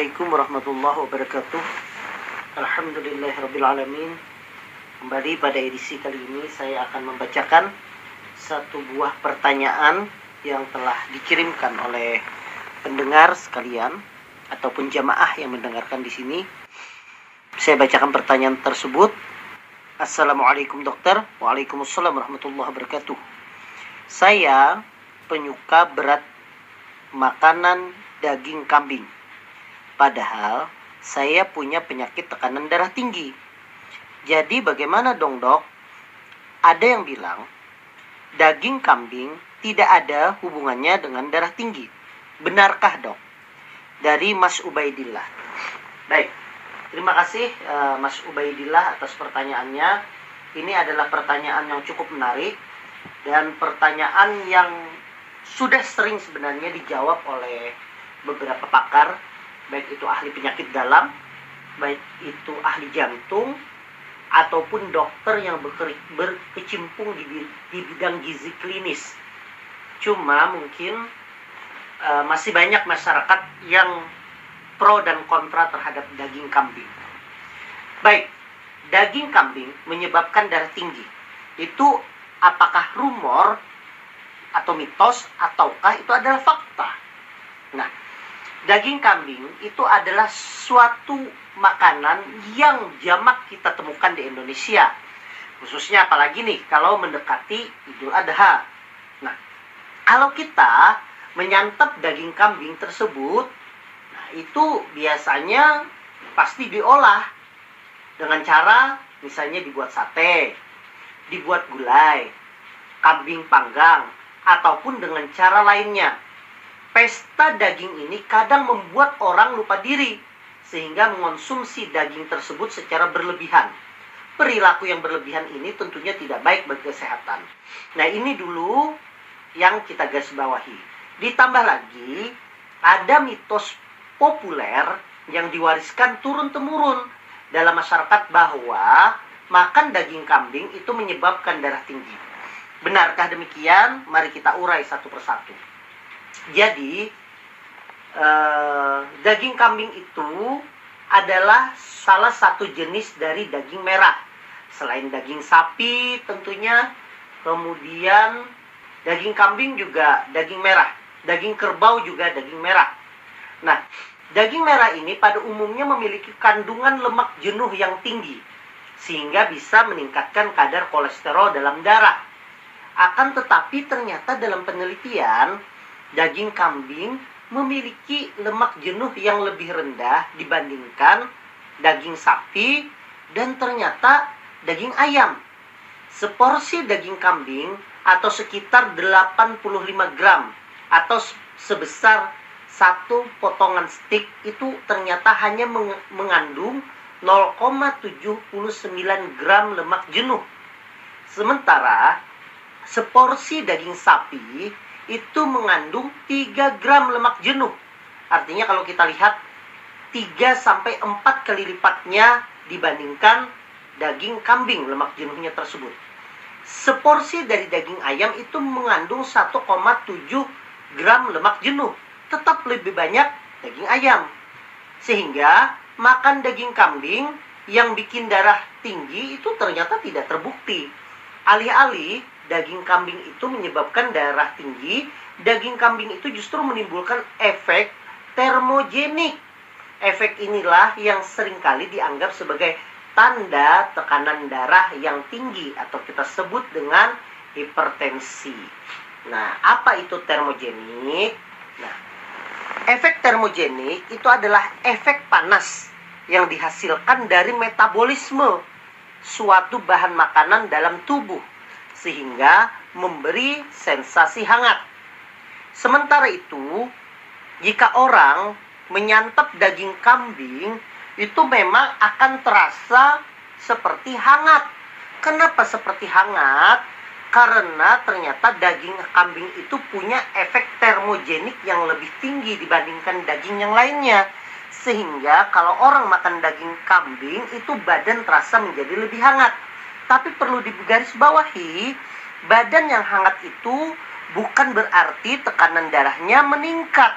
Assalamualaikum warahmatullahi wabarakatuh Alhamdulillahirrabbilalamin Kembali pada edisi kali ini saya akan membacakan satu buah pertanyaan yang telah dikirimkan oleh pendengar sekalian ataupun jamaah yang mendengarkan di sini. Saya bacakan pertanyaan tersebut. Assalamualaikum dokter. Waalaikumsalam warahmatullahi wabarakatuh. Saya penyuka berat makanan daging kambing. Padahal saya punya penyakit tekanan darah tinggi. Jadi bagaimana dong dok? Ada yang bilang daging kambing tidak ada hubungannya dengan darah tinggi. Benarkah dok? Dari Mas Ubaidillah. Baik, terima kasih uh, Mas Ubaidillah atas pertanyaannya. Ini adalah pertanyaan yang cukup menarik dan pertanyaan yang sudah sering sebenarnya dijawab oleh beberapa pakar baik itu ahli penyakit dalam, baik itu ahli jantung, ataupun dokter yang berkecimpung di, di bidang gizi klinis. Cuma mungkin uh, masih banyak masyarakat yang pro dan kontra terhadap daging kambing. Baik, daging kambing menyebabkan darah tinggi. Itu apakah rumor atau mitos ataukah itu adalah fakta? Daging kambing itu adalah suatu makanan yang jamak kita temukan di Indonesia. Khususnya apalagi nih kalau mendekati Idul Adha. Nah, kalau kita menyantap daging kambing tersebut, nah itu biasanya pasti diolah dengan cara misalnya dibuat sate, dibuat gulai, kambing panggang, ataupun dengan cara lainnya pesta daging ini kadang membuat orang lupa diri sehingga mengonsumsi daging tersebut secara berlebihan. Perilaku yang berlebihan ini tentunya tidak baik bagi kesehatan. Nah, ini dulu yang kita garis bawahi. Ditambah lagi ada mitos populer yang diwariskan turun-temurun dalam masyarakat bahwa makan daging kambing itu menyebabkan darah tinggi. Benarkah demikian? Mari kita urai satu persatu. Jadi uh, daging kambing itu adalah salah satu jenis dari daging merah. Selain daging sapi tentunya, kemudian daging kambing juga daging merah. Daging kerbau juga daging merah. Nah, daging merah ini pada umumnya memiliki kandungan lemak jenuh yang tinggi sehingga bisa meningkatkan kadar kolesterol dalam darah. Akan tetapi ternyata dalam penelitian daging kambing memiliki lemak jenuh yang lebih rendah dibandingkan daging sapi dan ternyata daging ayam. Seporsi daging kambing atau sekitar 85 gram atau sebesar satu potongan steak itu ternyata hanya mengandung 0,79 gram lemak jenuh. Sementara seporsi daging sapi itu mengandung 3 gram lemak jenuh. Artinya kalau kita lihat 3 sampai 4 kali lipatnya dibandingkan daging kambing lemak jenuhnya tersebut. Seporsi dari daging ayam itu mengandung 1,7 gram lemak jenuh. Tetap lebih banyak daging ayam. Sehingga makan daging kambing yang bikin darah tinggi itu ternyata tidak terbukti. Alih-alih daging kambing itu menyebabkan darah tinggi, daging kambing itu justru menimbulkan efek termogenik. Efek inilah yang sering kali dianggap sebagai tanda tekanan darah yang tinggi atau kita sebut dengan hipertensi. Nah, apa itu termogenik? Nah, efek termogenik itu adalah efek panas yang dihasilkan dari metabolisme suatu bahan makanan dalam tubuh sehingga memberi sensasi hangat. Sementara itu, jika orang menyantap daging kambing, itu memang akan terasa seperti hangat. Kenapa seperti hangat? Karena ternyata daging kambing itu punya efek termogenik yang lebih tinggi dibandingkan daging yang lainnya. Sehingga kalau orang makan daging kambing itu badan terasa menjadi lebih hangat. Tapi perlu digarisbawahi, badan yang hangat itu bukan berarti tekanan darahnya meningkat.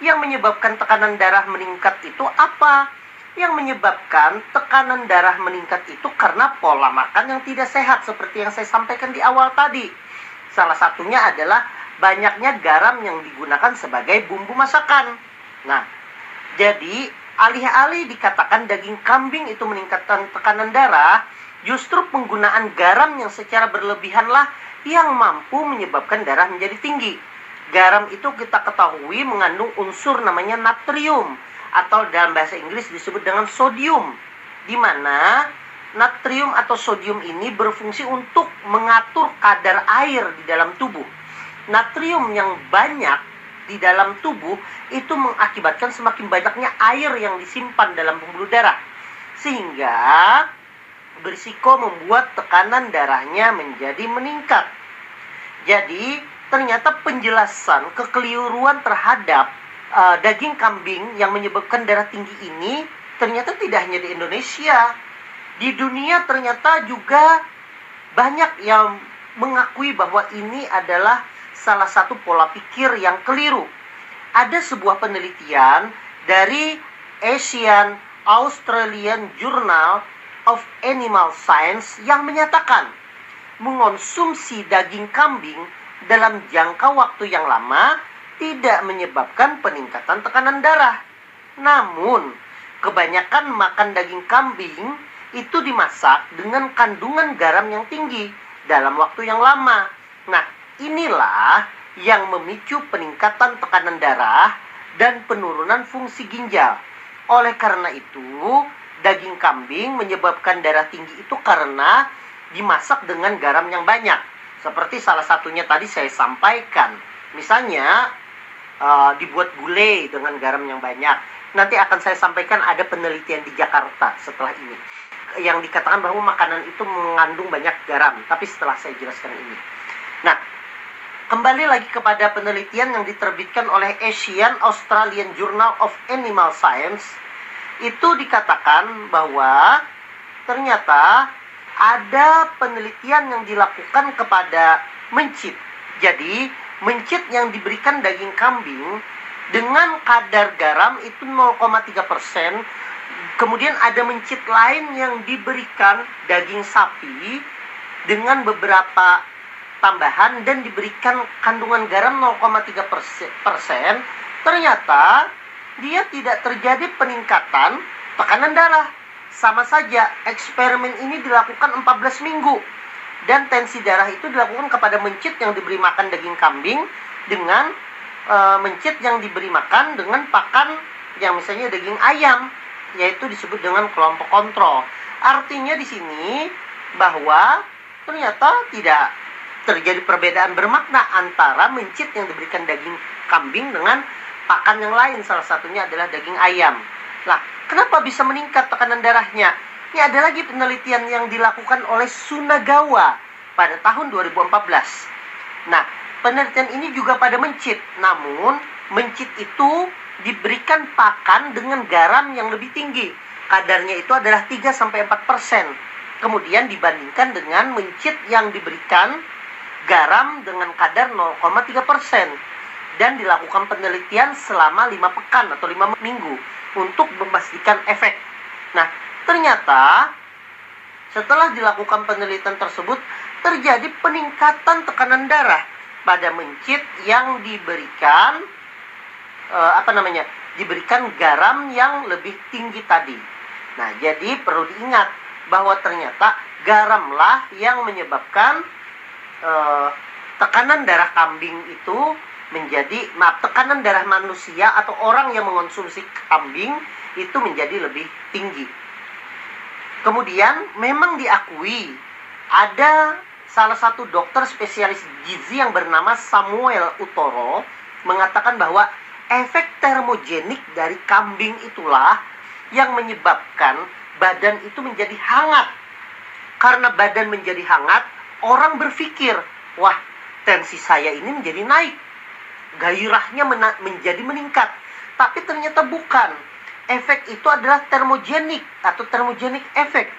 Yang menyebabkan tekanan darah meningkat itu apa? Yang menyebabkan tekanan darah meningkat itu karena pola makan yang tidak sehat seperti yang saya sampaikan di awal tadi. Salah satunya adalah banyaknya garam yang digunakan sebagai bumbu masakan. Nah, jadi alih-alih dikatakan daging kambing itu meningkatkan tekanan darah, justru penggunaan garam yang secara berlebihanlah yang mampu menyebabkan darah menjadi tinggi. Garam itu kita ketahui mengandung unsur namanya natrium atau dalam bahasa Inggris disebut dengan sodium di mana natrium atau sodium ini berfungsi untuk mengatur kadar air di dalam tubuh. Natrium yang banyak di dalam tubuh itu mengakibatkan semakin banyaknya air yang disimpan dalam pembuluh darah sehingga berisiko membuat tekanan darahnya menjadi meningkat. Jadi, ternyata penjelasan kekeliruan terhadap uh, daging kambing yang menyebabkan darah tinggi ini ternyata tidak hanya di Indonesia. Di dunia ternyata juga banyak yang mengakui bahwa ini adalah salah satu pola pikir yang keliru. Ada sebuah penelitian dari Asian Australian Journal of Animal Science yang menyatakan mengonsumsi daging kambing dalam jangka waktu yang lama tidak menyebabkan peningkatan tekanan darah. Namun, kebanyakan makan daging kambing itu dimasak dengan kandungan garam yang tinggi dalam waktu yang lama. Nah, inilah yang memicu peningkatan tekanan darah dan penurunan fungsi ginjal. Oleh karena itu, daging kambing menyebabkan darah tinggi itu karena dimasak dengan garam yang banyak. Seperti salah satunya tadi saya sampaikan. Misalnya uh, dibuat gulai dengan garam yang banyak. Nanti akan saya sampaikan ada penelitian di Jakarta setelah ini. Yang dikatakan bahwa makanan itu mengandung banyak garam. Tapi setelah saya jelaskan ini. Kembali lagi kepada penelitian yang diterbitkan oleh Asian Australian Journal of Animal Science itu dikatakan bahwa ternyata ada penelitian yang dilakukan kepada mencit. Jadi, mencit yang diberikan daging kambing dengan kadar garam itu 0,3 persen. Kemudian ada mencit lain yang diberikan daging sapi dengan beberapa tambahan dan diberikan kandungan garam 0,3 persen. Ternyata dia tidak terjadi peningkatan tekanan darah. Sama saja, eksperimen ini dilakukan 14 minggu. Dan tensi darah itu dilakukan kepada mencit yang diberi makan daging kambing dengan e, mencit yang diberi makan dengan pakan yang misalnya daging ayam, yaitu disebut dengan kelompok kontrol. Artinya di sini bahwa ternyata tidak terjadi perbedaan bermakna antara mencit yang diberikan daging kambing dengan pakan yang lain salah satunya adalah daging ayam. Lah, kenapa bisa meningkat tekanan darahnya? Ini ada lagi penelitian yang dilakukan oleh Sunagawa pada tahun 2014. Nah, penelitian ini juga pada mencit. Namun, mencit itu diberikan pakan dengan garam yang lebih tinggi. Kadarnya itu adalah 3 sampai 4 persen. Kemudian dibandingkan dengan mencit yang diberikan garam dengan kadar 0,3 persen dan dilakukan penelitian selama lima pekan atau lima minggu untuk memastikan efek. Nah, ternyata setelah dilakukan penelitian tersebut terjadi peningkatan tekanan darah pada mencit yang diberikan eh, apa namanya diberikan garam yang lebih tinggi tadi. Nah, jadi perlu diingat bahwa ternyata garamlah yang menyebabkan eh, tekanan darah kambing itu menjadi maaf tekanan darah manusia atau orang yang mengonsumsi kambing itu menjadi lebih tinggi. Kemudian memang diakui ada salah satu dokter spesialis gizi yang bernama Samuel Utoro mengatakan bahwa efek termogenik dari kambing itulah yang menyebabkan badan itu menjadi hangat. Karena badan menjadi hangat, orang berpikir, wah tensi saya ini menjadi naik gairahnya menjadi meningkat. Tapi ternyata bukan. Efek itu adalah termogenik atau termogenik efek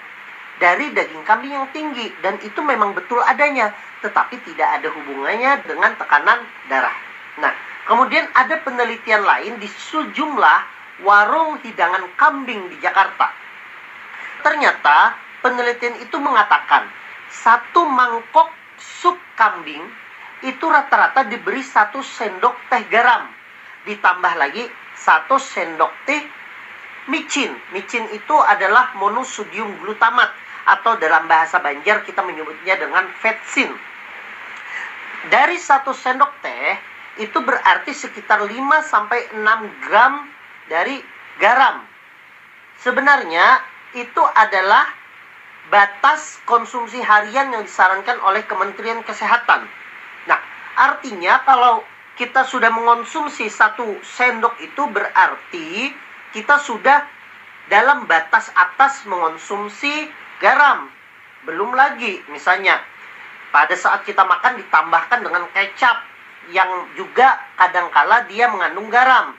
dari daging kambing yang tinggi dan itu memang betul adanya, tetapi tidak ada hubungannya dengan tekanan darah. Nah, Kemudian ada penelitian lain di sejumlah warung hidangan kambing di Jakarta. Ternyata penelitian itu mengatakan satu mangkok sup kambing itu rata-rata diberi satu sendok teh garam. Ditambah lagi satu sendok teh micin. Micin itu adalah monosodium glutamat atau dalam bahasa Banjar kita menyebutnya dengan vetsin. Dari satu sendok teh itu berarti sekitar 5 sampai 6 gram dari garam. Sebenarnya itu adalah batas konsumsi harian yang disarankan oleh Kementerian Kesehatan. Nah, artinya kalau kita sudah mengonsumsi satu sendok itu berarti kita sudah dalam batas atas mengonsumsi garam. Belum lagi misalnya pada saat kita makan ditambahkan dengan kecap yang juga kadangkala dia mengandung garam.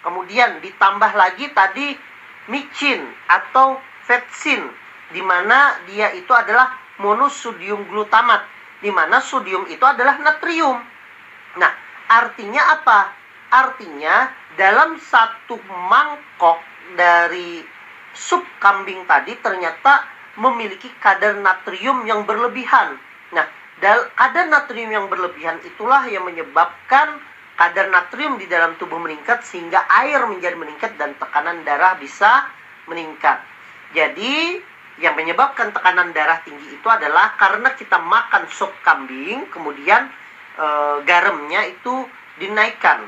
Kemudian ditambah lagi tadi micin atau vetsin di mana dia itu adalah monosodium glutamat di mana sodium itu adalah natrium. Nah, artinya apa? Artinya dalam satu mangkok dari sup kambing tadi ternyata memiliki kadar natrium yang berlebihan. Nah, kadar natrium yang berlebihan itulah yang menyebabkan kadar natrium di dalam tubuh meningkat sehingga air menjadi meningkat dan tekanan darah bisa meningkat. Jadi, yang menyebabkan tekanan darah tinggi itu adalah karena kita makan sup kambing, kemudian e, garamnya itu dinaikkan.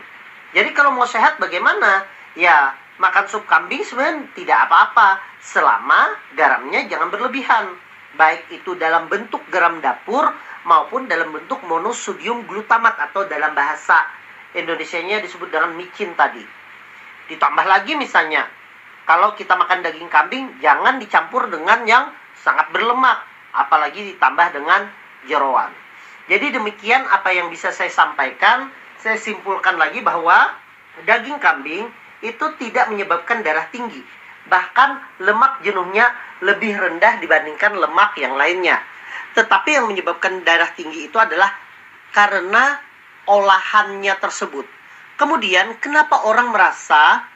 Jadi kalau mau sehat bagaimana? Ya, makan sup kambing sebenarnya tidak apa-apa selama garamnya jangan berlebihan. Baik itu dalam bentuk garam dapur maupun dalam bentuk monosodium glutamat atau dalam bahasa Indonesianya disebut dengan micin tadi. Ditambah lagi misalnya kalau kita makan daging kambing jangan dicampur dengan yang sangat berlemak apalagi ditambah dengan jeroan. Jadi demikian apa yang bisa saya sampaikan. Saya simpulkan lagi bahwa daging kambing itu tidak menyebabkan darah tinggi. Bahkan lemak jenuhnya lebih rendah dibandingkan lemak yang lainnya. Tetapi yang menyebabkan darah tinggi itu adalah karena olahannya tersebut. Kemudian kenapa orang merasa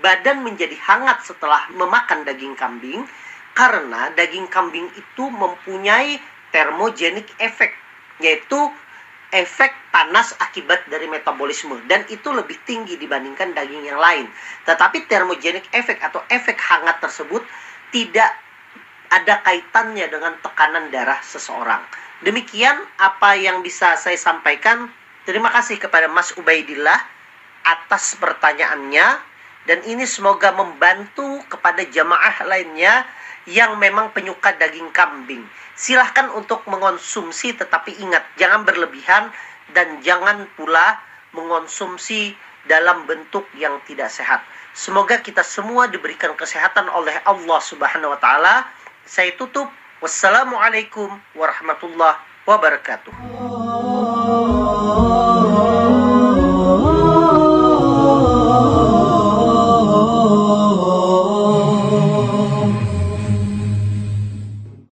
badan menjadi hangat setelah memakan daging kambing? Karena daging kambing itu mempunyai termogenik efek, yaitu efek panas akibat dari metabolisme dan itu lebih tinggi dibandingkan daging yang lain. Tetapi thermogenic effect atau efek hangat tersebut tidak ada kaitannya dengan tekanan darah seseorang. Demikian apa yang bisa saya sampaikan. Terima kasih kepada Mas Ubaidillah atas pertanyaannya dan ini semoga membantu kepada jamaah lainnya yang memang penyuka daging kambing silahkan untuk mengonsumsi tetapi ingat jangan berlebihan dan jangan pula mengonsumsi dalam bentuk yang tidak sehat. Semoga kita semua diberikan kesehatan oleh Allah Subhanahu wa taala. Saya tutup. Wassalamualaikum warahmatullahi wabarakatuh.